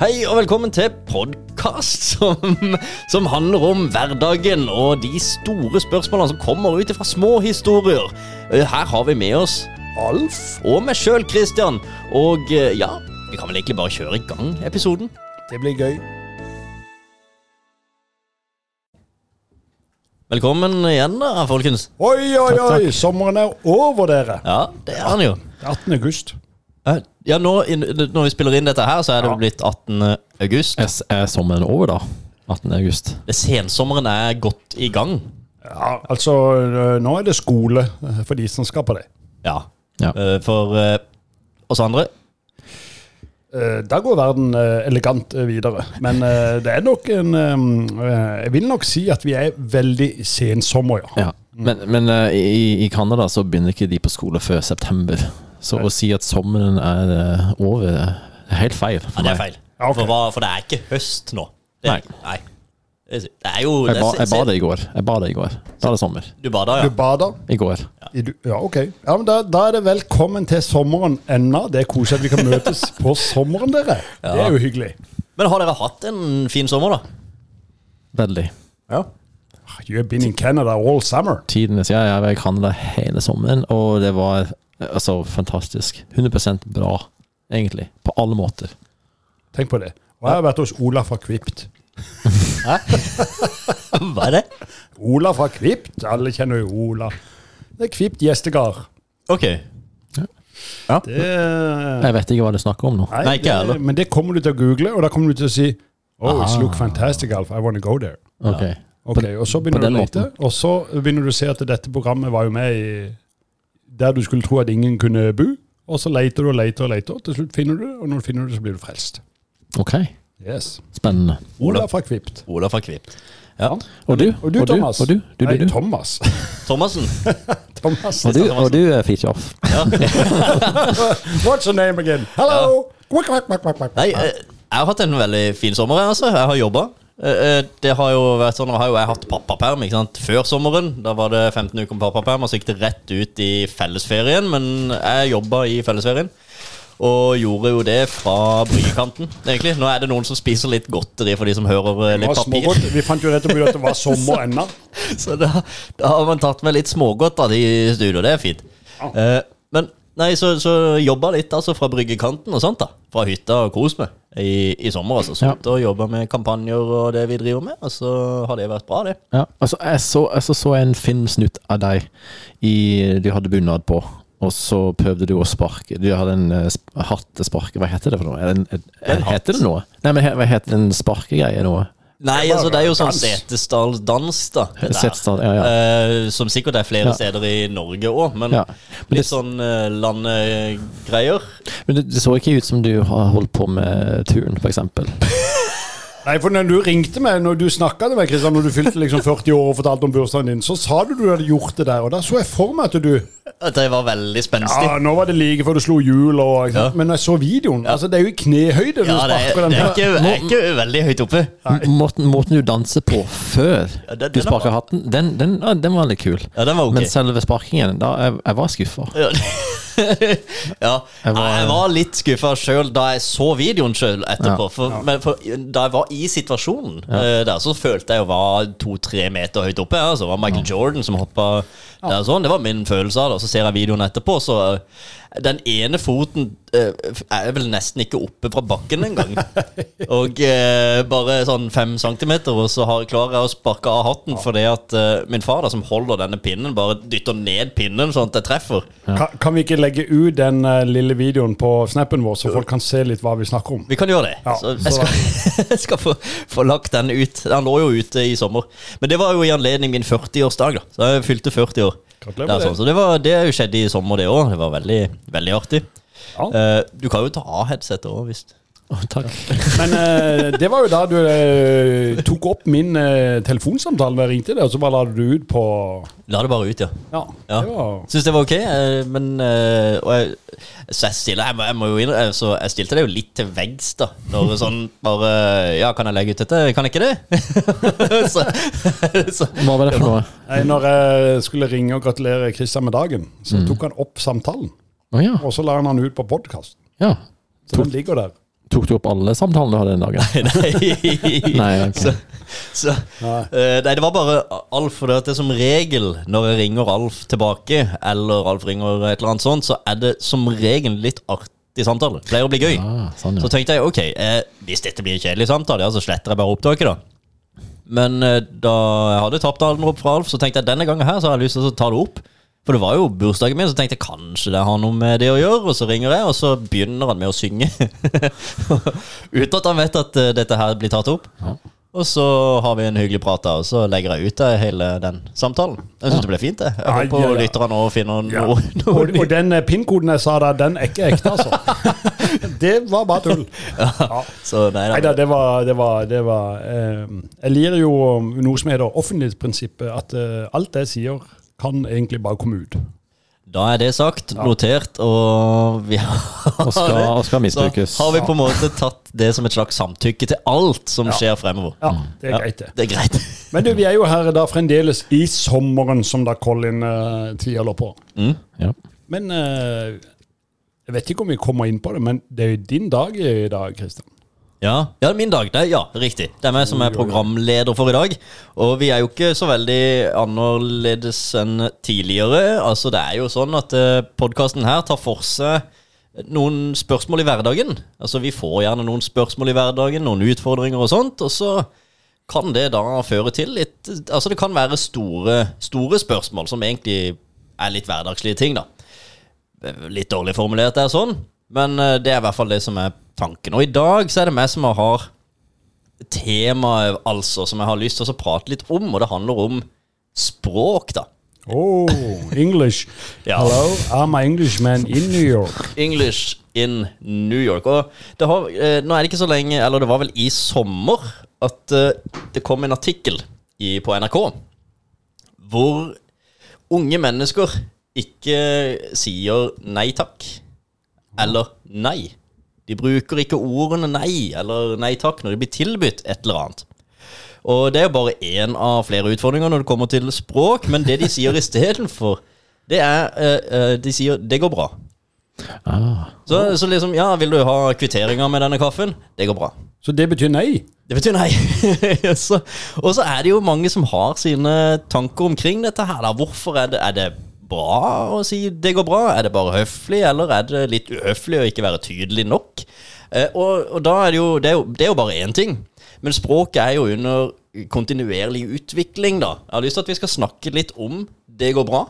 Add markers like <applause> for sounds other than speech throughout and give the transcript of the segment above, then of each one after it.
Hei og velkommen til podkast som, som handler om hverdagen og de store spørsmålene som kommer ut fra små historier. Eh, Her har vi med oss Alf og meg sjøl, Christian. Og eh, ja, vi kan vel egentlig bare kjøre i gang episoden. Det blir gøy. Velkommen igjen, da, folkens. Oi, oi, oi! Sommeren er over, dere. Ja, det er han jo. 18. august. Eh, Ja, nå, Når vi spiller inn dette her, så er det Ja. blitt 18. august. Er, er sommeren over, da? 18. august. Det Sensommeren er godt i gang. Ja, altså, øh, nå er det skole for de som skal på det. Ja. Ja. Eh, For eh, oss andre da går verden elegant videre. Men det er nok en Jeg vil nok si at vi er veldig sensommer, ja. Ja. Men, men eh, i, i Canada så begynner ikke de på skole før september. Så å si at sommeren er over, over, er helt feil. Ja, for det er feil. Ja, okay. for, hva, for det er ikke høst nå. Det er, Nei. nei. Det er jo Jeg, det ba, jeg bada i går. Jeg bada i går. Da er det sommer. Du bada, Du bada. I går. Ja, Ja, ok. Ja, men da, da er det velkommen til sommeren ennå. Det er koselig at vi kan møtes <laughs> på sommeren, dere. Det er jo hyggelig. Men har dere hatt en fin sommer, da? Veldig. Ja. You've been in Canada all summer. Tidenes Jeg jeg var i Canada hele sommeren, og det var eh, altså fantastisk. 100% bra, egentlig. På alle måter. Tenk på det. Og jeg har vært hos Ola fra Kvipt. Hæ? <laughs> Hva er det? Ola fra Kvipt, alle kjenner jo Ola. Det er Kvipt gjestegard. Ok. Det, Jeg vet ikke hva du snakker om nå. Nei, ikke det, heller. Men det kommer du til å google, og da kommer du til å si Oh, it's look fantastic, Alf. I wanna go there. Ok. Ok, Og så begynner du å lete, og så begynner du å se at dette programmet var jo med i der du skulle tro at ingen kunne bo. Og så leter du og leter og leter, og til slutt finner du det, og når du finner det, så blir du frelst. Ok. Yes. Spennende. Ola fra Kvipt. Ola fra Kvipt. Ja. Og du? Og du, Thomas? Og du? Du, du, Nei. Thomas. <laughs> Thomassen. <laughs> Thomas. Og du, og du er Fridtjof. Ja. <laughs> What's your name again? Hello! Quack. Nei, eh, jeg har hatt en veldig fin sommer, altså. Jeg har jobba. Det har jo vært sånn, har jo jeg hatt pappaperm ikke sant? før sommeren. Da var det 15 uker med pappaperm, og så gikk det rett ut i fellesferien. Men jeg jobba i fellesferien. Og gjorde jo det fra bryggekanten, egentlig. Nå er det noen som spiser litt godteri for de som hører eh, litt papir. smågodt. Vi fant jo nettopp ut at det var sommer <laughs> ennå. Så da, da har man tatt med litt smågodt av de i studio. Det er fint. Eh, men nei, så, så jobba litt altså fra bryggekanten og sånt. da Fra hytta og kos meg i, i sommer. altså Ja. Sånt, Og jobba med kampanjer og det vi driver med. Og så har det vært bra, det. Ja, altså jeg så, jeg så, så en filmsnutt av deg i Du hadde bunad på, og så prøvde du å sparke. Du hadde en uh, hattespark... hva heter det for noe? Det en, en, En heter det noe? Nei, men he- hva heter en sparkegreie noe? Nei, altså det er jo sånn dans. Da. Setesdal, ja, ja. Uh, som sikkert er flere Ja. steder i Norge òg, men Ja. Men litt det- sånn uh, landegreier. Men det, det så ikke ut som du har holdt på med turn, eksempel. <laughs> Nei, for når du ringte meg, når du snakka med Kristian, når du fylte liksom 40 år og fortalte om bursdagen din, så sa du du hadde gjort det der, og da så jeg for meg at du At det var veldig spenstig. Ja, nå var det like før du slo hjul, og? Ja. Men når jeg så videoen Altså, det er jo i knehøyde du Ja, er, sparker den det er, ikke, det er ikke veldig høyt oppe. Måten, måten du danser på før Ja, det, du er sparker hatten, den, den, ja, den var litt kul. Ja, den var ok. Men selve sparkingen, da jeg, jeg var skuffa. Ja, <laughs> ja. Jeg var- jeg var litt skuffa sjøl da jeg så videoen sjøl etterpå. Ja. For, men for da jeg var i situasjonen eh, der, så følte jeg å være to-tre meter høyt oppe. Altså. Det var Michael Jordan som hoppa der sånn. Det var min følelse av det. Og så ser jeg videoen etterpå, så den ene foten eh, er vel nesten ikke oppe fra bakken engang. <laughs> og eh, bare sånn fem centimeter, og så har, klarer jeg å sparke av hatten fordi at eh, min far, da, som holder denne pinnen, bare dytter ned pinnen sånn at jeg treffer. Kan, kan vi ikke legge ut den uh, lille videoen på snappen vår, så folk kan se litt hva vi snakker om? Vi kan gjøre det. Ja, så jeg skal, <laughs> jeg skal få, få lagt den ut. Den lå jo ute i sommer. Men det var jo i anledning min 40-årsdag. da Så jeg fylte 40 år. Det er sånn, så det, var, det skjedde i sommer, det òg. Det var veldig, veldig artig. Ja. Eh, du kan jo ta av headsetet òg, hvis Å, takk. Men uh, det var jo da du uh, tok opp min uh, telefonsamtale da jeg ringte deg, og så bare la du det ut på La det bare ut, ja. Ja. Ja. Det var, Syns det var ok, men og jeg, Så jeg stiller jeg, jeg må jo innrømme Så jeg stilte det jo litt til veggs, da. Når det sånn bare Ja, kan jeg legge ut dette? Kan jeg ikke det? <laughs> så, så Hva var det for noe? Nei, når jeg skulle ringe og gratulere Kristian med dagen, så tok han opp samtalen. Oh, ja. Og så la han den ut på podkast. ja. Så den ligger der. Tok du opp alle samtalene du hadde den dagen? <laughs> Nei. Nei, okay. Så, så Nei. Uh, Nei, det var bare Alf. For det er som regel når jeg ringer Alf tilbake, eller Alf ringer et eller annet sånt, så er det som regel litt artig samtale. Pleier å bli gøy. Ja, sånn, Så tenkte jeg ok, uh, hvis dette blir en kjedelig samtale, ja, så sletter jeg bare opptaket, da. Men uh, da jeg hadde tapt alderen opp fra Alf, så tenkte jeg denne gangen her så har jeg lyst til å ta det opp. For det var jo bursdagen min, så tenkte jeg kanskje det har noe med det å gjøre. Og så ringer jeg, og så begynner han med å synge. <laughs> Uten at han vet at eh, dette her blir tatt opp. Ja. Og så har vi en hyggelig prat, da, og så legger jeg ut da, hele den samtalen. Jeg syns det ble fint, det. Jeg Ja, håper ja, ja. lytterne òg finner noe, noe Og, og den eh, PIN-koden jeg sa der, den er ikke ekte, altså. <laughs> det var bare tull. Ja. Så nei, Nei da, det var, det var, det var eh, Jeg lirer jo noe som heter offentlighetsprinsippet. At eh, alt jeg sier, kan egentlig bare komme ut. Da er det sagt, notert, og vi har Og skal, og skal <laughs> misbrukes. Så har vi på en måte tatt det som et slags samtykke til alt som skjer fremover. Ja, det er Ja, greit, det. Det er greit. <laughs> Men du, vi er jo her da fremdeles i sommeren, som da Colin uh, lå på. Mm. Ja. Men uh, jeg vet ikke om vi kommer inn på det, men det er jo din dag i dag, Kristian. Ja, ja, min dag. Det er, ja, riktig. Det er meg som er programleder for i dag. Og vi er jo ikke så veldig annerledes enn tidligere. Altså, det er jo sånn at eh, podkasten her tar for seg noen spørsmål i hverdagen. Altså, vi får gjerne noen spørsmål i hverdagen, noen utfordringer og sånt, og så kan det da føre til litt Altså, det kan være store, store spørsmål som egentlig er litt hverdagslige ting, da. Litt dårlig formulert, det er sånn, men eh, det er i hvert fall det som er tanken. Og i dag så er det meg som har temaet, altså, som jeg har lyst til å prate litt om, og det handler om språk, da. Oh, English. <laughs> Ja. Hello, I'm an Englishman in New York. English in New York. Og det har, eh, nå er det ikke så lenge, eller det var vel i sommer, at eh, det kom en artikkel i, på NRK hvor unge mennesker ikke sier nei takk eller nei. De bruker ikke ordene nei eller nei takk når de blir tilbudt et eller annet. Og det er jo bare én av flere utfordringer når det kommer til språk, men det de sier istedenfor, det er eh, eh, De sier 'det går bra'. Ah. Så, så liksom, ja, vil du ha kvitteringer med denne kaffen? Det går bra. Så det betyr nei? Det betyr nei. <laughs> så, og så er det jo mange som har sine tanker omkring dette her. Da. Hvorfor er det, er det bra å si 'det går bra'? Er det bare høflig, eller er det litt uhøflig å ikke være tydelig nok? Eh, og, og da er det jo det, er jo det er jo bare én ting. Men språket er jo under kontinuerlig utvikling, da. Jeg har lyst til at vi skal snakke litt om 'det går bra'.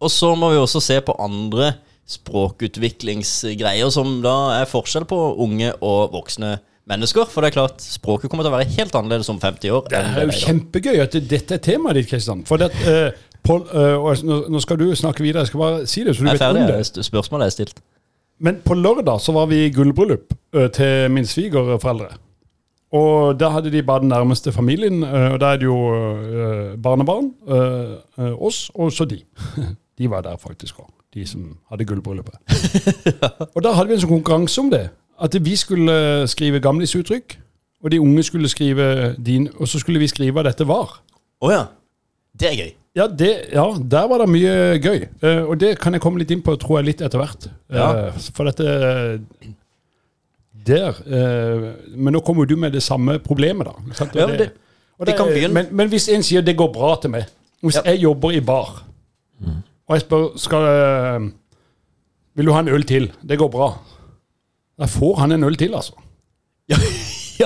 Og så må vi også se på andre språkutviklingsgreier som da er forskjell på unge og voksne mennesker. For det er klart, språket kommer til å være helt annerledes om 50 år. Det er jo kjempegøy at dette er temaet ditt, Kristian. For det, eh, Pål, eh, nå, skal du snakke videre, jeg skal bare si det, så du Jeg vet om ferdig. det. Spørsmålet er stilt. Men på lørdag så var vi i gullbryllup eh, til min svigerforeldre. Og der hadde de bare den nærmeste familien, eh, og da er det jo barnebarn, oss, og så de. <laughs> De var der faktisk òg, de som hadde gullbryllupet. <laughs> og da hadde vi en sånn konkurranse om det. At vi skulle skrive gamlisuttrykk, og de unge skulle skrive din, og så skulle vi skrive hva dette var. Å ja. Det er gøy. Ja, det, ja, der var det mye gøy. Eh, og det kan jeg komme litt inn på, tror jeg, litt etter hvert. Ja. Eh, for dette Der. eh, men nå kommer jo du med det samme problemet, da. ikke sant? Og Ja, det- og det kan begynne. Men, men hvis en sier 'det går bra' til meg Hvis Ja. jeg jobber i bar, og jeg spør skal jeg, 'Vil du ha en øl til?' 'Det går bra'. Da får han en øl til, altså. Ja,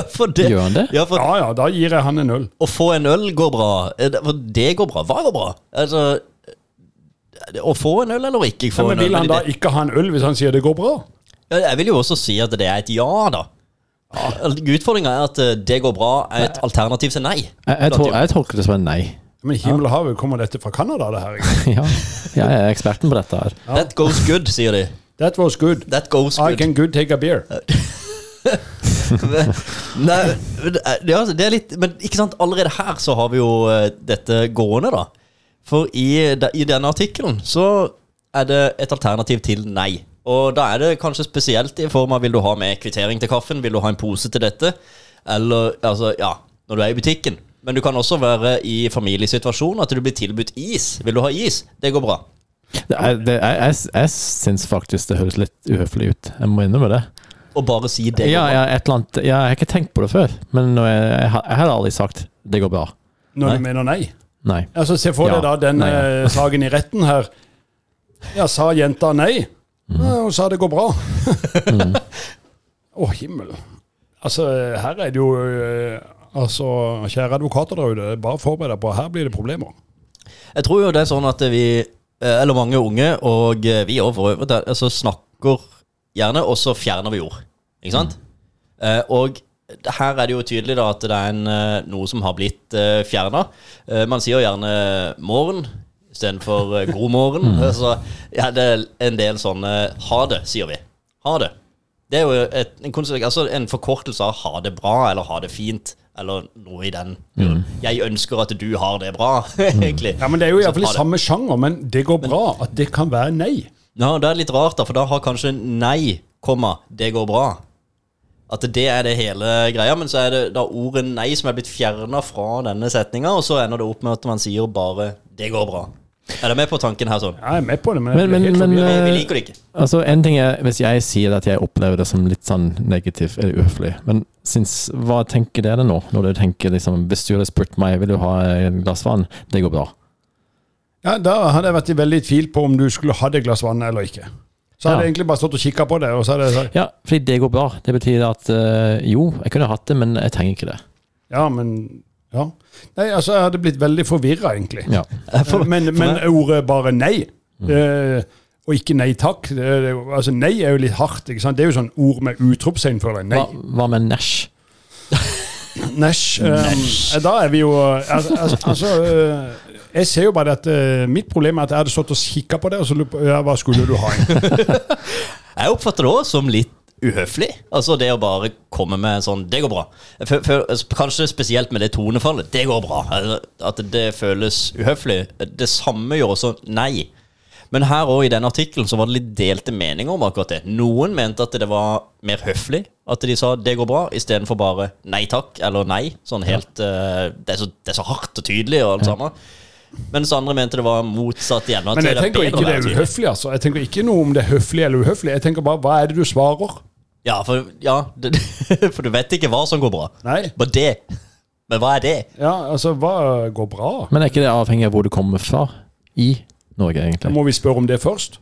ja for det. Gjør han det? Ja, for Ja ja, da gir jeg han en øl. Å få en øl går bra. Eh, det- For det går bra. Hva går bra? Altså eh, Å få en øl eller ikke få Men en øl? vil han Men da det- ikke ha en øl hvis han sier 'det går bra'? Ja, Jeg vil jo også si at det er et ja, da. Utfordringa er at eh, det går bra er et alternativ til nei. Jeg, jeg, tror, jeg tolker det som en nei. Men himmel og hav, kommer dette fra Canada, det her? <laughs> Ja, jeg er eksperten på dette her. That goes good, sier de. That was good. That goes I good. can good take a beer. <laughs> Nei, det er- er altså- det er litt Men ikke sant, allerede her så har vi jo eh, dette gående, da. For i, i denne artikkelen så er det et alternativ til nei. Og da er det kanskje spesielt i form av vil du ha med kvittering til kaffen, vil du ha en pose til dette, eller altså, ja, når du er i butikken. Men du kan også være i familiesituasjonen, at du blir tilbudt is. Vil du ha is? Det går bra. Det er, det, jeg jeg, jeg syns faktisk det høres litt uhøflig ut. Jeg må innrømme det. Og bare si det. Ja, bra. ja, et eller annet, ja, jeg har ikke tenkt på det før, men er- jeg, har- jeg har aldri sagt det går bra. Når Nei. du mener nei. Nei. Altså, Se for Ja. deg da den Nei, ja. eh, saken i retten her. Ja, sa jenta nei? Mm. Ja, hun sa det går bra. <laughs> Å, himmel. Altså, her er det jo eh, Altså, kjære advokater der ute, bare forbered deg på her blir det problemer. Jeg tror jo det er sånn at vi, eh, eller mange unge, og eh, vi òg for øvrig, altså snakker gjerne, og så fjerner vi ord. Ikke sant? Eh, Og her er det jo tydelig da at det er en, eh, noe som har blitt uh, fjerna. man sier jo gjerne 'morgen' istedenfor uh, 'god morgen'. <laughs> Så ja, det er en del sånne 'ha det', sier vi. Ha det. Det er jo et, en, altså en forkortelse av 'ha det bra' eller 'ha det fint'. Eller noe i den. Jeg ønsker at du har det bra, <laughs> egentlig. Ja, men Det er jo iallfall i samme sjanger, men det går bra. At det kan være nei. Ja, det er litt rart, da, for da har kanskje nei, komma, det går bra. At det er det hele greia, men så er det da ordet nei som er blitt fjerna fra denne setninga, og så ender det opp med at man sier bare 'det går bra'. Er du med på tanken her sånn? Ja, Jeg er med på det, men, Men- men- men. Vi, vi liker det ikke. Altså, en ting er hvis jeg sier at jeg opplever det som litt sånn negativt eller uhøflig, men syns, hva tenker dere nå? Når dere tenker liksom Hvis du hadde spurt meg vil du ha et glass vann, det går bra. Ja, Da hadde jeg vært i veldig tvil på om du skulle hatt et glass vann eller ikke. Så hadde Ja. jeg egentlig bare stått og kikka på det, og så hadde jeg sagt Ja, fordi det går bra. Det betyr at øh, jo, jeg kunne hatt det, men jeg trenger ikke det. ja, men ja. Nei, altså, jeg hadde blitt veldig forvirra, egentlig. Ja. <laughs> For- men, for men ordet bare nei, eh, og ikke nei takk det, det, altså Nei er jo litt hardt. ikke sant? Det er jo sånn ord med utropstegn for deg. Nei. Hva, hva med næsj? Næsj. Um, da er vi jo al- al- Altså eh, Jeg ser jo bare at uh, mitt problem er at jeg hadde stått og kikka på det, og så lurer på ja, hva skulle du ha? <laughs> Jeg oppfatter det òg som litt uhøflig. Altså det å bare komme med sånn 'Det går bra'. For, for, altså, kanskje spesielt med det tonefallet. 'Det går bra'. At det føles uhøflig. Det samme gjør også nei. Men her òg i den artikkelen så var det litt delte meninger om akkurat det. Noen mente at det var mer høflig at de sa 'det går bra', istedenfor bare 'nei takk' eller 'nei'. Sånn helt eh, det, er så, det er så hardt og tydelig og alt sammen. Mens andre mente det var motsatt igjen. Men jeg er tenker ikke det er uhøflig. altså. Jeg tenker ikke noe om det er høflig eller uhøflig. Jeg tenker bare hva er det du svarer? Ja, for, ja, det, <laughs> for du vet ikke hva som går bra. Nei. Bare det. Men hva er det? Ja, altså, hva går bra? Men er ikke det avhengig av hvor du kommer fra i Norge, Da egentlig? må vi spørre om det først.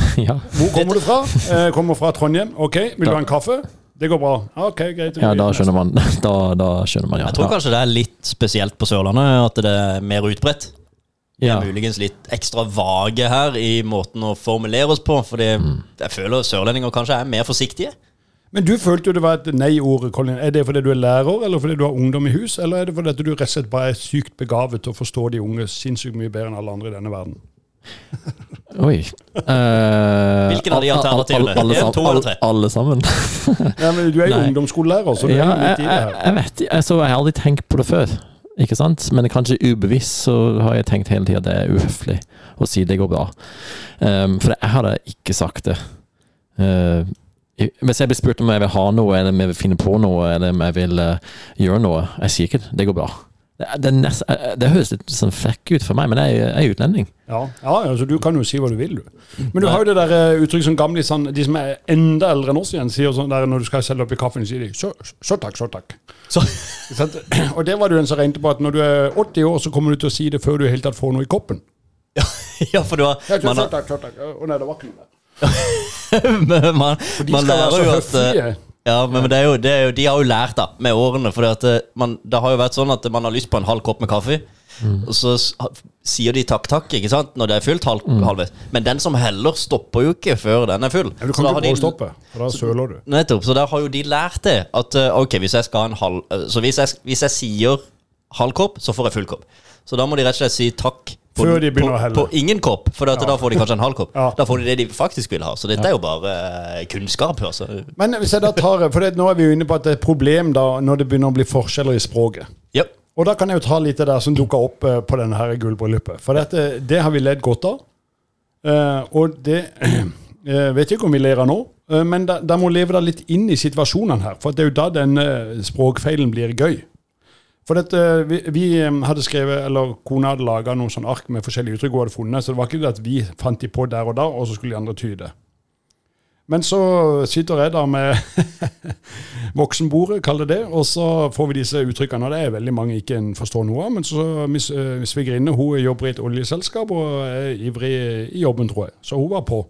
<laughs> ja. Hvor kommer du fra? <laughs> Eh, kommer fra Trondheim. Ok, vil du ha en kaffe? Det går bra. Ok, greit. ja, da skjønner man. <laughs> Da, da skjønner man, ja. Jeg tror kanskje det er litt spesielt på Sørlandet at det er mer utbredt. Vi ja. er muligens litt ekstra vage her i måten å formulere oss på. Fordi jeg føler sørlendinger kanskje er mer forsiktige. Men du følte jo det var et nei-ord, Colin. Er det fordi du er lærer, eller fordi du har ungdom i hus, eller er det fordi du rett og slett bare er sykt begavet til å forstå de unge sinnssykt mye bedre enn alle andre i denne verden? <laughs> Oi. Uh, <laughs> Hvilken av de al- al- alternativene? Alle, En, to eller tre? alle, alle sammen. <laughs> Ja, men Du er jo Nei. ungdomsskolelærer, så du ja, er litt jeg, i det her. jeg vet. Altså, jeg har aldri tenkt på det før. Ikke sant? Men kanskje ubevisst så har jeg tenkt hele tida det er uhøflig å si det går bra. Um, for jeg hadde ikke sagt det. Uh, hvis jeg blir spurt om jeg vil ha noe, eller om jeg vil finne på noe, eller om jeg vil uh, gjøre noe Jeg sier ikke det. Det går bra. Det, nest, eh, det høres litt sånn frekk ut for meg, men jeg, jeg er utlending. Ja, ja, altså Du kan jo si hva du vil, du. Men du har jo det der eh, uttrykk som gamle, de som er enda eldre enn oss igjen, sier sånn der når du skal selge oppi kaffen, sier de så, så takk, så takk. Så? Og det var du en som regnet på at når du er 80 år, så kommer du til å si det før du i hele tatt får noe i koppen. ja, <laughs> for du har Ja, så, man, så takk, så takk. Å nei, det var ikke noe der. <laughs> man, man, lærer jo at eh, høflige. Ja, men, men det er jo, det er jo, de har jo lært da, med årene. For det har jo vært sånn at man har lyst på en halv kopp med kaffe. Mm. Og så sier de takk, takk, ikke sant, når det er fullt halv, halvveis. Men den som heller, stopper jo ikke før den er full. Ja, du kan ikke bare stoppe, for da søler du. Nettopp, så der har jo de lært det. At eh, ok, hvis jeg skal ha en halv eh, Så hvis jeg, hvis jeg sier halv kopp, så får jeg full kopp. Så da må de rett og slett si takk. På, Før de begynner på, å helle. På ingen kopp, for at da får de kanskje en halv kopp. Ja. Da får de det de faktisk vil ha. Så dette er jo bare eh, kunnskap. Altså. Men hvis jeg da tar For det, nå er vi jo inne på at det er et problem da når det begynner å bli forskjeller i språket. Ja. Og da kan jeg jo ta litt av det der som dukka opp uh, på denne her gullbryllupet. For dette, det har vi ledd godt av. Uh, og det uh, <clears throat> vet jeg ikke om vi ler av nå, uh, men da, da må leve da litt inn i situasjonene her. For det er jo da denne språkfeilen blir gøy. For dette, vi, vi eh, hadde skrevet, eller kona hadde laga noen sånn ark med forskjellige uttrykk hun hadde funnet, så det var ikke det at vi fant de på der og da, og så skulle de andre tyde. Men så sitter jeg da med <laughs> voksenbordet, kall det det, og så får vi disse uttrykkene. Og det er veldig mange ikke en forstår noe av, men så eh, svigerinne hun jobber i et oljeselskap og er ivrig i jobben, tror jeg. Så hun var på.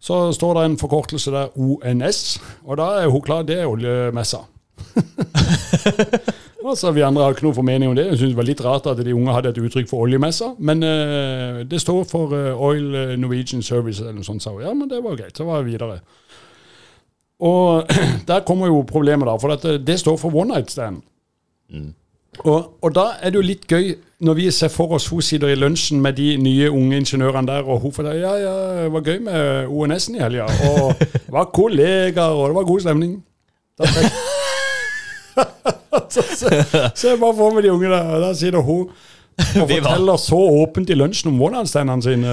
Så står det en forkortelse der, ONS, og da er hun klar, det er oljemessa. <laughs> Altså, Vi andre har ikke noe formening om det. Jeg synes det var litt rart at de unge hadde et uttrykk for oljemessa. Men uh, det står for uh, Oil eh, Norwegian Service eller noe sånt. sa hun. Ja, men det var greit. Så var jeg videre. Og <clears throat> der kommer jo problemet, da. For dette, det står for one night stand. Og, og da er det jo litt gøy når vi ser for oss hun sitter i lunsjen med de nye unge ingeniørene der, og hun forteller ja, ja, det var gøy med ONS-en i helga. Og <laughs> det var kollegaer, og det var god stemning. Da tenker så, så, jeg bare får med de unge der, og der sitter hun og <laughs> forteller så åpent i lunsjen om one-night-standene sine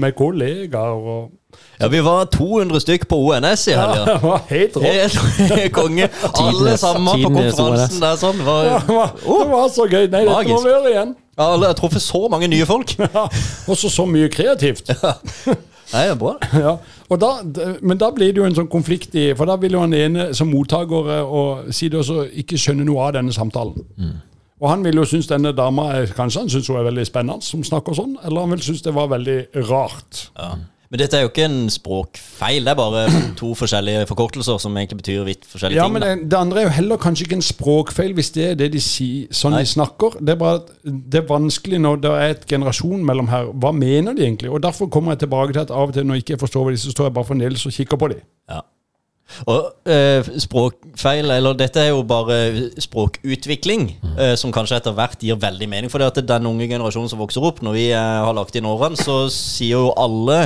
med kollegaer. og Ja, vi var 200 stykk på ONS i ja, helga. Det var helt rått. Helt <laughs> konge. <laughs> Alle sammen på konferansen der sånn. Det Ja, var, Det var, det var så gøy. Nei, dette må vi gjøre igjen. Ja, jeg har truffet så mange nye folk. Ja, og så så mye kreativt. Nei, det er bra. <laughs> Ja, og da, men da blir det jo en sånn konflikt i For da vil jo han ene som mottaker eh, og si det også ikke skjønne noe av denne samtalen. Og han vil jo synes denne dama er, Kanskje han synes hun er veldig spennende som snakker sånn, eller han vil synes det var veldig rart. Ja. Men dette er jo ikke en språkfeil, det er bare <clears throat> to forskjellige forkortelser som egentlig betyr vidt forskjellige Ja, ting. men det, det andre er jo heller kanskje ikke en språkfeil hvis det er det de sier, sånn Nei. de snakker. Det er bare det er vanskelig når det er et generasjon mellom her. Hva mener de egentlig? Og Derfor kommer jeg tilbake til at av og til når jeg ikke forstår hva de så står jeg bare fremdeles og kikker på dem. Ja. Og eh, språkfeil, eller dette er jo bare språkutvikling, eh, som kanskje etter hvert gir veldig mening. For det at den unge generasjonen som vokser opp, når vi eh, har lagt inn årene, så sier jo alle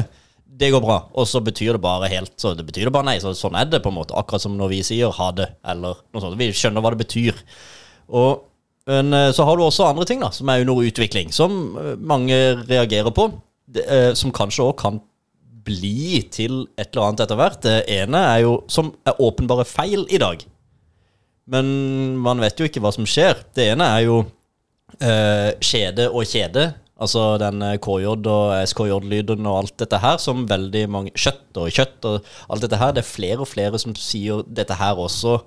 det går bra, og så betyr det bare helt Så det betyr det bare nei. Så sånn er det, på en måte. Akkurat som når vi sier ha det, eller noe sånt. Vi skjønner hva det betyr. Og men eh, så har du også andre ting da, som er under utvikling, som eh, mange reagerer på. Det, eh, som kanskje òg kan bli til et eller annet etter hvert. Det ene er jo som er åpenbare feil i dag. Men man vet jo ikke hva som skjer. Det ene er jo eh, skjede og kjede. Altså den eh, KJ og SKJ-lyden og alt dette her som veldig mange Kjøtt og kjøtt og alt dette her. Det er flere og flere som sier dette her også.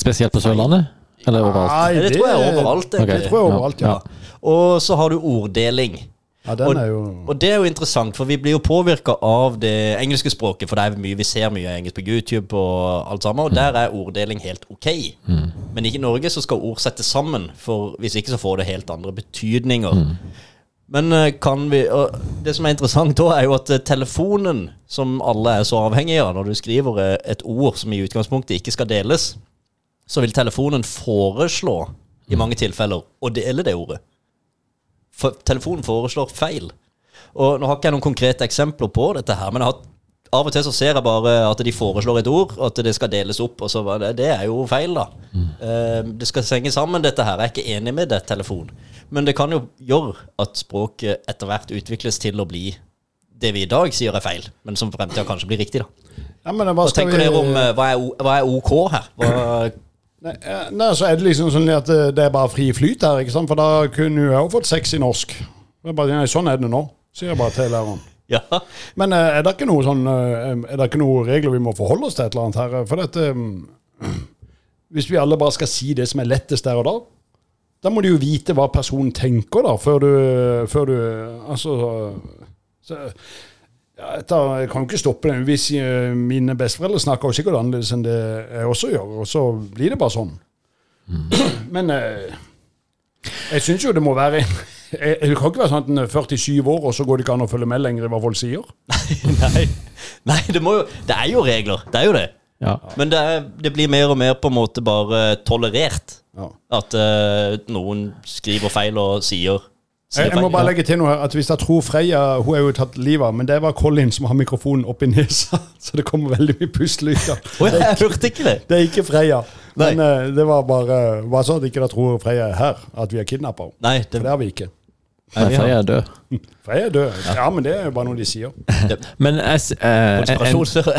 Spesielt på Sørlandet? Eller overalt? Nei, Det, tror jeg er overalt. det. egentlig. Det tror jeg overalt, ja. Og så har du orddeling. Ja, den er jo Og det er jo interessant, for vi blir jo påvirka av det engelske språket. For det er mye, vi ser mye engelsk på YouTube og alt sammen, og der er orddeling helt ok. Men ikke i Norge så skal ord settes sammen, for hvis ikke så får det helt andre betydninger. Men eh, kan vi Det som er interessant da, er jo at eh, telefonen, som alle er så avhengig av når du skriver eh, et ord som i utgangspunktet ikke skal deles, så vil telefonen foreslå i mange tilfeller å dele det ordet. For telefonen foreslår feil. Og Nå har ikke jeg noen konkrete eksempler på dette, her, men jeg har, av og til så ser jeg bare at de foreslår et ord, at det skal deles opp. og så var det, Det er jo feil, da. Eh, det skal henge sammen, dette her. Jeg er ikke enig med det, telefon. Men det kan jo gjøre at språket etter hvert utvikles til å bli det vi i dag sier er feil, men som fremtida kanskje blir riktig. da. ja, men hva tenker vi- dere om eh, hva er, hva er OK her? Hva, Nei, nei, så er det liksom sånn at eh, det er bare fri flyt her, ikke sant? For da kunne hun òg fått sex i norsk. Det er bare, nei, sånn er det nå, sier jeg bare til læreren. Ja. Men eh, er det ikke noe sånn eh, Er det ikke noen regler vi må forholde oss til et eller annet her? For dette mm, Hvis vi alle bare skal si det som er lettest der og da, da må du jo vite hva personen tenker, da, før du, før du Altså så, ja, etter, Jeg kan jo ikke stoppe det. Hvis eh, mine besteforeldre snakker jo sikkert annerledes enn det jeg også gjør, og så blir det bare sånn. Men eh, jeg syns jo det må være en Det kan ikke være sånn at en er 47 år, og så går det ikke an å følge med lenger i hva folk sier. <laughs> Nei, Nei det, må jo, det er jo regler. Det er jo det. Ja. Men det, er, det blir mer og mer på en måte bare tolerert. Ja. At uh, noen skriver feil og sier, Jeg, jeg må bare legge til noe her, at Hvis jeg tror Freya Hun er jo tatt livet av, men det var Colin som har mikrofonen oppi nesa. <laughs> Så det kommer veldig mye pustelyder. Jeg hørte ikke det. Det er ikke Freya. Men eh, det var bare, bare sånn at ikke dere tror Freya er her, at vi har kidnappa henne. For det, det har vi ikke. Nei, for er død. <laughs> Freya er død. Ja, men det er jo bare noe de sier. Men jeg, eh,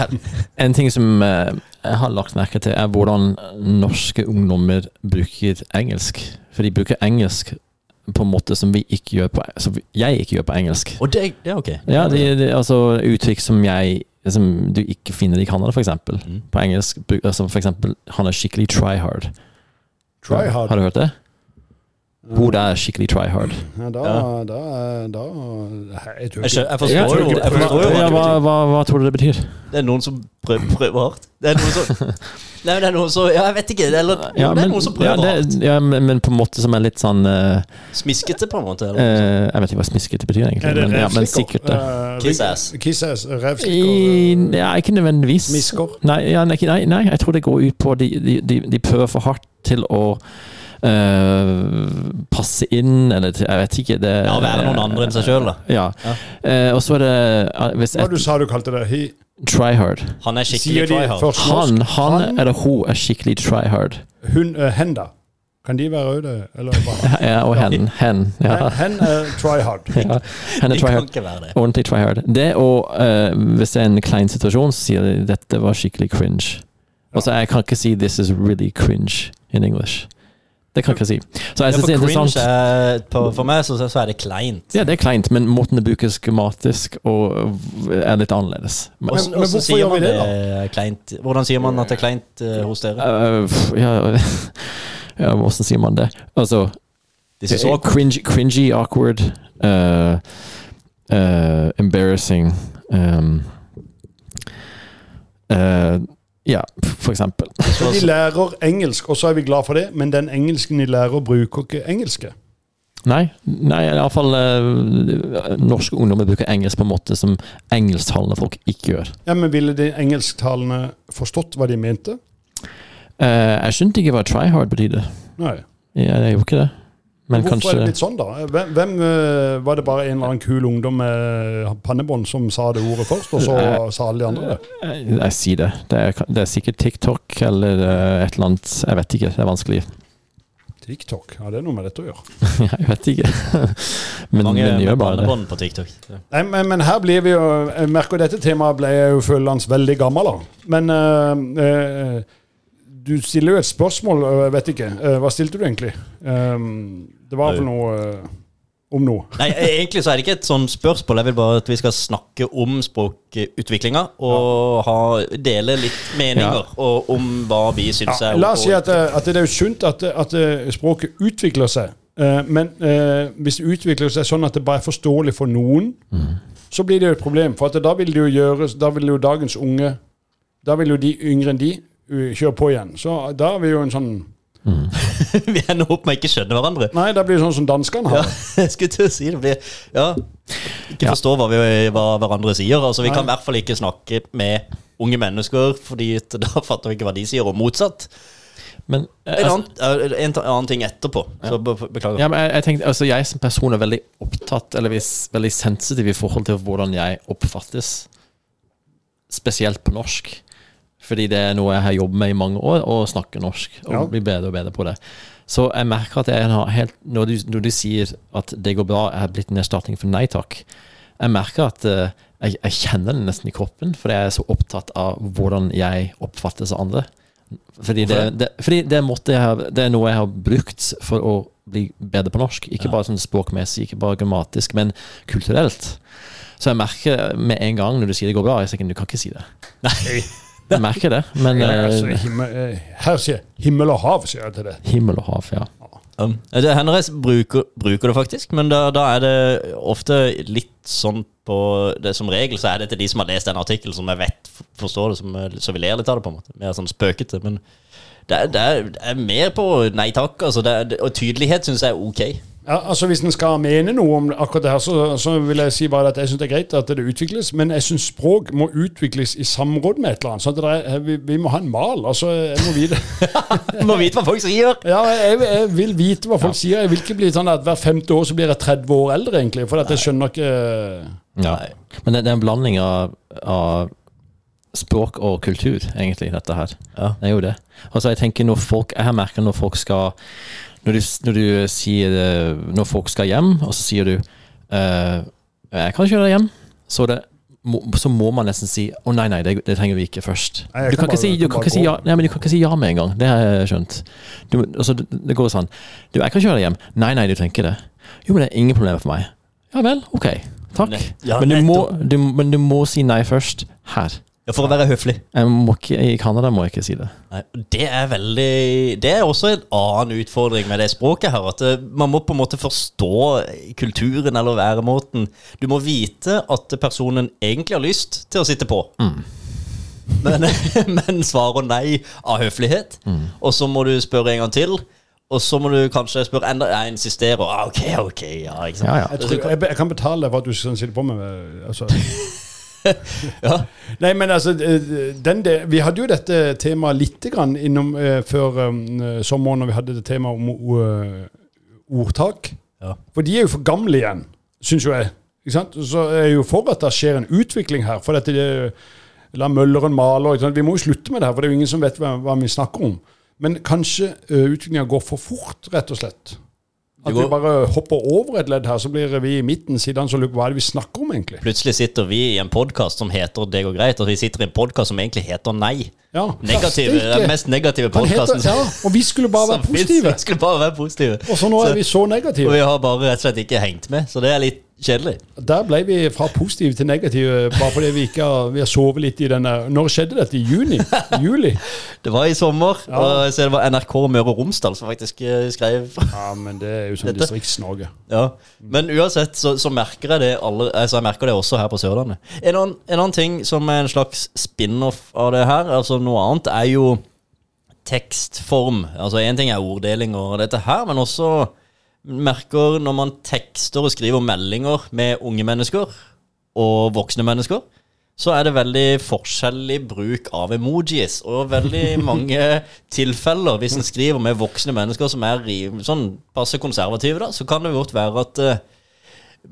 en, en ting som eh, jeg har lagt merke til, er hvordan norske ungdommer bruker engelsk. For de bruker engelsk på en måte som vi ikke gjør på Som jeg ikke gjør på engelsk. Og det, det er ok. Ja, de, de, altså uttrykk som jeg som du ikke finner i Canada, f.eks. Mm. På engelsk, altså for eksempel, han er skikkelig try hard. Try hard. Har du hørt det? Hun er skikkelig try hard. Ja, da, Ja. da, da Jeg tror Jeg, ikke jeg forstår jo, ja, hva hva, hva, tror du det betyr? Det er noen som prøver, prøver hardt. Det er noen som <laughs> Nei, det er noen som Ja, jeg vet ikke. Eller Ja, det er men, noen som ja, prøver hardt. ja, men, men på en måte som er litt sånn uh, Smiskete, på en måte. Eller? eh, Jeg vet ikke hva smiskete betyr, egentlig. Er det Men, ja, men sikkert det. Eh, Kiss-ass. Kiss-ass. Revslikker. Ja, ikke nødvendigvis. Smisker? Nei, ja, nei, nei, nei, jeg tror det går ut på de, de, de, de prøver for hardt til å eh, passe inn, eller jeg vet ikke det, Ja, være noen andre enn seg selv, da. Ja. Ja. Uh, og så er det eh, hvis Hva du sa du kalte det? He, Try hard. Han er skikkelig try hard. Han, Han, han eller hun er skikkelig try hard. Hun, uh, hen, da? Kan de være røde? Eller bare? <laughs> Ja, og hen. Hen. Ja. Hen er try hard. ja. Hen er <laughs> try kan hard. ikke være det. Ordentlig try hard. Det å uh, Hvis det er en klein situasjon, så sier de dette var skikkelig cringe. Altså, jeg kan ikke si 'this is really cringe' in English. Det kan jeg ikke si. Så jeg synes det er cringe interessant. er, på, for meg så, så er det kleint. Ja, det er kleint, men måten det brukes grammatisk og er litt annerledes. Men, men, men hvorfor sier gjør man vi det, da? kleint? Hvordan sier man at det er kleint uh, hos dere? Uh, ja, <laughs> ja, hvordan sier man det? Altså This is awkward. cringe, Cringy, awkward, uh, uh, embarrassing um, uh, Ja, for eksempel. Så de lærer engelsk, og så er vi glad for det, men den engelsken de lærer, bruker ikke engelske. Nei, nei iallfall uh, norske ungdommer bruker engelsk på en måte som engelsktalende folk ikke gjør. Ja, Men ville de engelsktalende forstått hva de mente? Uh, jeg skjønte ikke hva try hard betydde. Nei. Jeg, jeg gjorde ikke det. Men Hvorfor er det kanskje blitt sånn, da? Hvem, hvem eh, Var det bare en eller annen kul ungdom med pannebånd som sa det ordet først, og så jeg, sa alle de andre det? jeg, jeg sier det. Det er, det er sikkert TikTok eller et eller annet. Jeg vet ikke. Det er vanskelig. TikTok, ja det er noe med dette å gjøre. <laughs> jeg vet ikke. men Mange men gjør bare det. pannebånd på TikTok. Ja. Nei, men, men her blir vi jo Jeg merker dette temaet ble jeg jo følende veldig gammel av. Men eh, eh, du stiller jo et spørsmål, jeg vet ikke. Eh, hva stilte du egentlig? Um, det var vel noe uh, om noe. Nei, egentlig så er det ikke et sånt spørsmål. Jeg vil bare at vi skal snakke om språkutviklinga og ha, dele litt meninger Ja. og om hva vi syns Ja, er la oss si at, eh, at det er jo sunt at, at eh, språket utvikler seg. Uh, Men uh, hvis det utvikler seg sånn at det bare er forståelig for noen, så blir det jo et problem. For da vil det jo gjøres Da vil jo dagens unge Da vil jo de yngre enn de kjøre på igjen. Så da er vi jo en sånn <laughs> vi ender opp med ikke skjønne hverandre. Nei, det blir sånn som danskene Ja, har. <laughs> jeg skulle til å si det. Blir, ja, ikke Ja. forstå hva, vi, hva hverandre sier. Altså, vi kan i hvert fall ikke snakke med unge mennesker, Fordi <laughs> da fatter vi ikke hva de sier, og motsatt. Men, En altså, annen, en annen ting etterpå. Så be, beklager. ja, men jeg, jeg, tenkte, altså, jeg som person er veldig opptatt, eller vis- veldig sensitiv i forhold til hvordan jeg oppfattes. Spesielt på norsk. Fordi det er noe jeg har jobbet med i mange år, å snakke norsk. Og Ja. bli bedre og bedre på det. Så jeg merker at jeg har helt Når du, når du sier at det går bra, jeg har blitt en erstatning for nei takk. Jeg merker at uh, jeg, jeg kjenner det nesten i kroppen, fordi jeg er så opptatt av hvordan jeg oppfattes av andre. Fordi det, det, fordi det, måtte jeg det er noe jeg har brukt for å bli bedre på norsk. Ikke bare sånn språkmessig, ikke bare grammatisk, men kulturelt. Så jeg merker med en gang når du sier det går bra, jeg sier du kan ikke si det. Nei. <laughs> Jeg merker det, men Ja, eh, altså, himmel, eh, her sier himmel og hav, sier jeg til det. himmel og hav, ja. Um, det hender jeg bruker, bruker det faktisk, men da, da er det ofte litt sånn på det Som regel så er det til de som har lest en artikkel som jeg vet forstår det, som, så vi ler litt av det. på en måte Mer sånn spøkete. Men det det er, det er mer på nei takk. Altså det det, og tydelighet syns jeg er ok. Ja, altså Hvis en skal mene noe om akkurat det her, så, så vil jeg si bare at jeg syns det er greit at det utvikles, men jeg syns språk må utvikles i samråd med et eller annet. sånn at det er, vi, vi må ha en mal. altså Jeg må vite <laughs> må vite hva folk sier! Ja, jeg, jeg vil vite hva folk sier. Jeg vil ikke bli sånn at hver femte år så blir jeg 30 år eldre, egentlig. For at jeg skjønner ikke ja. Men det, det er en blanding av, av språk og kultur, egentlig, dette her. Ja. Det er jo det. Altså, jeg tenker når folk Jeg har merket når folk skal Når du, når du sier det, Når folk skal hjem, og så sier du eh, 'Jeg kan kjøre deg hjem', så, det, må, så må man nesten si 'Å, nei, nei, det, det trenger vi ikke først'. Nei, du, kan kan ikke bare- si, du, kan ja, nei, du kan ikke si ja med en gang. Det har jeg skjønt. Du, altså, det, det går sånn 'Du, jeg kan kjøre deg hjem'. 'Nei, nei, du trenger ikke det'. 'Jo, men det er ingen problemer for meg'. Ja vel, ok. Takk. Ja, men, du må, du, men du må si nei først. Her. Ja, For å være høflig. Jeg må ikke, I Canada må jeg ikke si det. Nei, det er veldig Det er også en annen utfordring med det språket her. At eh, man må på en måte forstå kulturen eller væremåten. Du må vite at personen egentlig har lyst til å sitte på. Men, <laughs> men svarer nei av høflighet. Og så må du spørre en gang til. Og så må du kanskje spørre enda Jeg insisterer. Ah, ok, ok, ja, ikke sant? Ja, ja. Jeg, tror, jeg, jeg kan betale for at du skal sitte på med med- altså. <laughs> Ja. Nei, men altså eh, den del, Vi hadde jo dette temaet litt grann innom eh, før um, sommeren, når vi hadde det temaet om uh, ordtak. Ja. For de er jo for gamle igjen, syns jo jeg. Ikke sant? Så er jeg jo for at det skjer en utvikling her. For dette det, La mølleren male. og sånt Vi må jo slutte med det her, for det er jo ingen som vet hva, hva vi snakker om. Men kanskje uh, utviklinga går for fort, rett og slett. At vi bare hopper over et ledd her, så blir vi i midten Siden så hva er det vi snakker om, egentlig. Plutselig sitter vi i en podkast som heter Det går greit, og vi sitter i en podkast som egentlig heter Nei. Ja, Negative, den mest negative podkasten ja, og vi skulle bare være <laughs> positive. Vi skulle bare være positive. Og så nå er vi så negative. Og vi har bare rett og slett ikke hengt med, så det er litt kjedelig. Der ble vi fra positive til negative bare fordi vi ikke har, vi har sovet litt i denne Når skjedde dette? I juni? Juli? <laughs> Det var i sommer, Ja. og jeg ser det var NRK Møre og Romsdal som faktisk eh, skrev Ja, men det er jo sånn <laughs> Dette- Distrikts-Norge. Ja, Men uansett så, så merker jeg det alle, altså jeg merker det også her på Sørlandet. En annen, en annen ting som er en slags spin-off av det her, altså noe annet, er jo tekstform. Altså Én ting er orddeling og dette her, men også merker når man tekster og skriver meldinger med unge mennesker og voksne mennesker, så er det veldig forskjellig bruk av emojis. Og veldig <laughs> mange tilfeller, hvis en skriver med voksne mennesker som er sånn passe konservative, da, så kan det godt være at uh,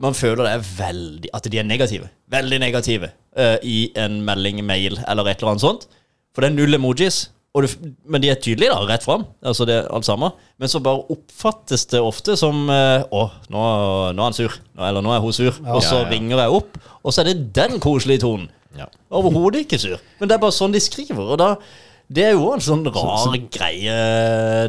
man føler det er veldig At de er negative. Veldig negative uh, i en melding, mail eller et eller annet sånt. For det er null emojis. Og du, men de er tydelige, da, rett fram. Altså det alt sammen. Men så bare oppfattes det ofte som eh, Å, nå, nå er han sur. Nå, eller nå er hun sur. Og så Ja, ja. ringer jeg opp, og så er det den koselige tonen. Ja. Overhodet ikke sur. Men det er bare sånn de skriver. Og da det er jo en sånn rar greie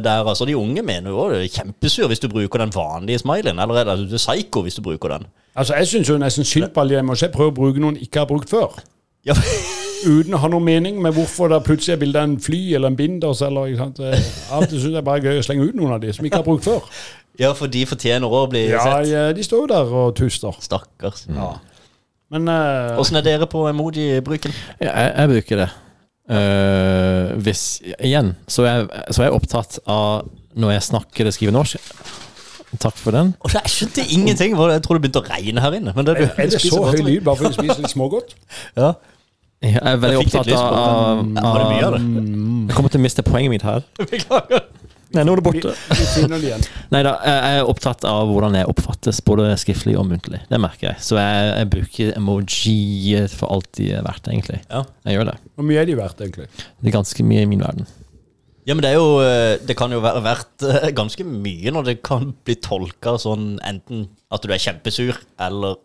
der. altså De unge mener jo det er kjempesur hvis du bruker den vanlige smileyen. Eller er det du er psycho hvis du bruker den. Altså, Jeg syns jo nesten synd på alle de Jeg prøve å bruke noen ikke har brukt før. Ja, <laughs> Uten å ha noen mening med hvorfor det plutselig er bilde av en fly eller en binders. eller ikke sant? Alt Av og til syns jeg bare er gøy å slenge ut noen av de som ikke har brukt før. <laughs> ja for de fortjener å bli Ja, sett. ja, De står jo der og tuster. Stakkars. Ja Men Åssen uh, er dere på emoji-bruken? Jeg, jeg bruker det. Uh, hvis Igjen, så er, jeg- så er jeg opptatt av når jeg snakker eller skriver norsk. Takk for den. Og Jeg skjønte ingenting. Jeg tror det begynte å regne her inne. Men det, er det <laughs> så høy lyd bare fordi du spiser litt smågodt? Ja. Jeg er veldig Jeg opptatt av, av, det mye av det? Jeg kommer til å miste poenget mitt her. <laughs> Beklager. Nei, nå er det borte. Nei da, jeg er opptatt av hvordan jeg oppfattes, både skriftlig og muntlig. Det merker jeg. Så jeg, jeg bruker emoji for alt de er verdt, egentlig. Ja. Jeg gjør det. Hvor mye er de verdt, egentlig? Det er ganske mye i min verden. Ja, men det er jo eh, Det kan jo være verdt eh, ganske mye når det kan bli tolka sånn enten at du er kjempesur eller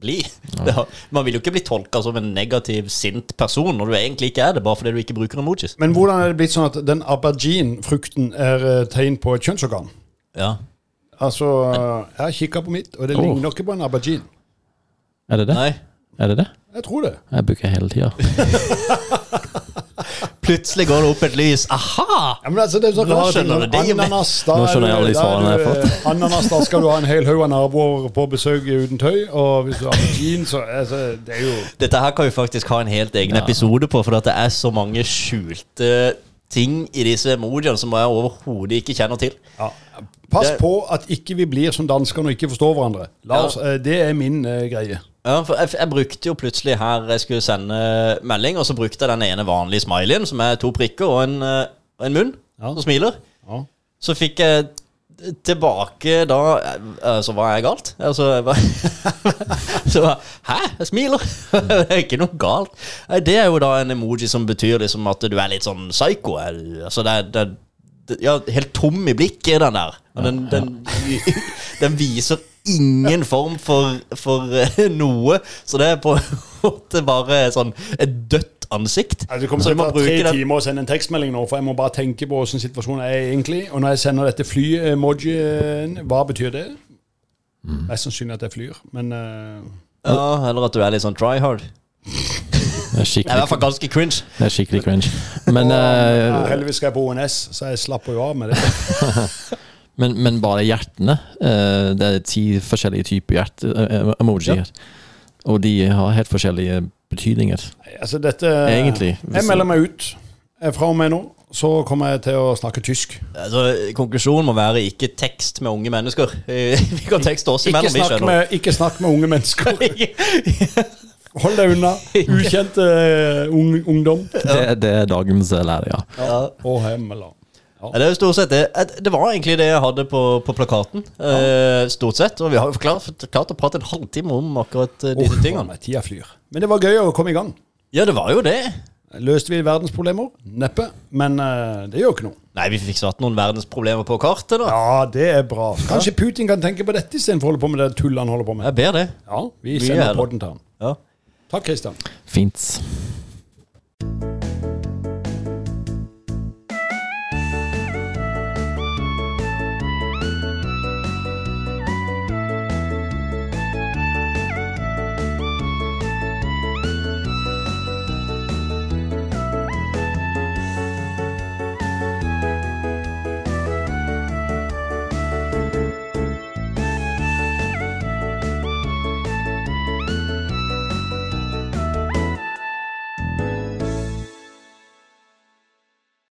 blid. <laughs> Ja. Man vil jo ikke bli tolka som en negativ, sint person når du egentlig ikke er det, bare fordi du ikke bruker emojis. Men hvordan er det blitt sånn at den aubergine-frukten er eh, tegn på et kjønnsorgan? Ja. Altså, jeg har kikka på mitt, og det oh. ligner ikke på en aubergine. Er det det? Nei. Er det det? Jeg tror det. Jeg bruker hele tida. <laughs> Plutselig går det opp et lys. Aha! Ja, men altså, det er sånn Nå skjønner du, det Ananas, da Nå er skjønner jeg alle de svarene jeg har du, eh, Ananas, da skal du ha en hel haug av naboer på besøk uten tøy. Og hvis du har jeans, så altså, det er jo Dette her kan vi faktisk ha en helt egen Ja. episode på, for at det er så mange skjulte ting i disse emojiene som jeg overhodet ikke kjenner til. ja. Pass Det- på at ikke vi blir som danskene og ikke forstår hverandre. La Ja. oss, eh, Det er min uh, greie. Ja, for jeg, jeg brukte jo plutselig her jeg skulle sende melding, og så brukte jeg den ene vanlige smileyen, som er to prikker og en, eh, en munn Ja. som smiler. Ja. Så fikk jeg tilbake da Så var jeg galt. Altså, jeg var, <laughs> så Hæ? Jeg smiler! <laughs> det er ikke noe galt. Det er jo da en emoji som betyr liksom at du er litt sånn psycho. Altså, det er, det er ja, helt tom i blikket, den der. Og den, den, <laughs> den viser ingen form for, for eh, noe. Så det er på en måte bare sånn et dødt ansikt. Altså, det kommer til å ta tre den timer å sende en tekstmelding nå, for jeg må bare tenke på hvordan situasjonen er egentlig. Og når jeg sender dette fly-emojien, hva betyr det? Mm. Mest sannsynlig at jeg flyr, men uh, Ja, eller at du er litt sånn try hard. Det er Det er i hvert fall ganske cringe. det er skikkelig cringe. Men, Ja, eh, heldigvis skal jeg på ONS, så jeg slapper jo av med det. <laughs> men, men bare hjertene. eh, Det er ti forskjellige typer hjerte-emojier. Og de har helt forskjellige betydninger. Altså, dette Egentlig. Jeg melder meg ut. Eh, Fra og med nå så kommer jeg til å snakke tysk. Altså, konklusjonen må være ikke tekst med unge mennesker. <laughs> Vi kan tekste oss imellom, Ikke snakk med, ikke snakk med unge mennesker. <laughs> Hold deg unna. Ukjent eh, ung, ungdom. Det, det er dagens lærer, ja. Ja. Og hemmeland. Ja, Det er jo stort sett det. Det var egentlig det jeg hadde på, på plakaten. Ja. stort sett. Og vi har jo klart, klart å prate en halvtime om akkurat eh, disse oh, tingene. meg, Tida flyr. Men det var gøy å komme i gang. Ja, det var jo det. Løste vi verdensproblemer? Neppe. Men uh, det gjør ikke noe. Nei, vi fikk satt noen verdensproblemer på kartet, da. Ja, det er bra. Kanskje Putin kan tenke på dette istedenfor å holde på med det tullet han holder på med. Jeg ber det. Ja, vi sender podden til han. Ja. Takk, Kristian. Fint.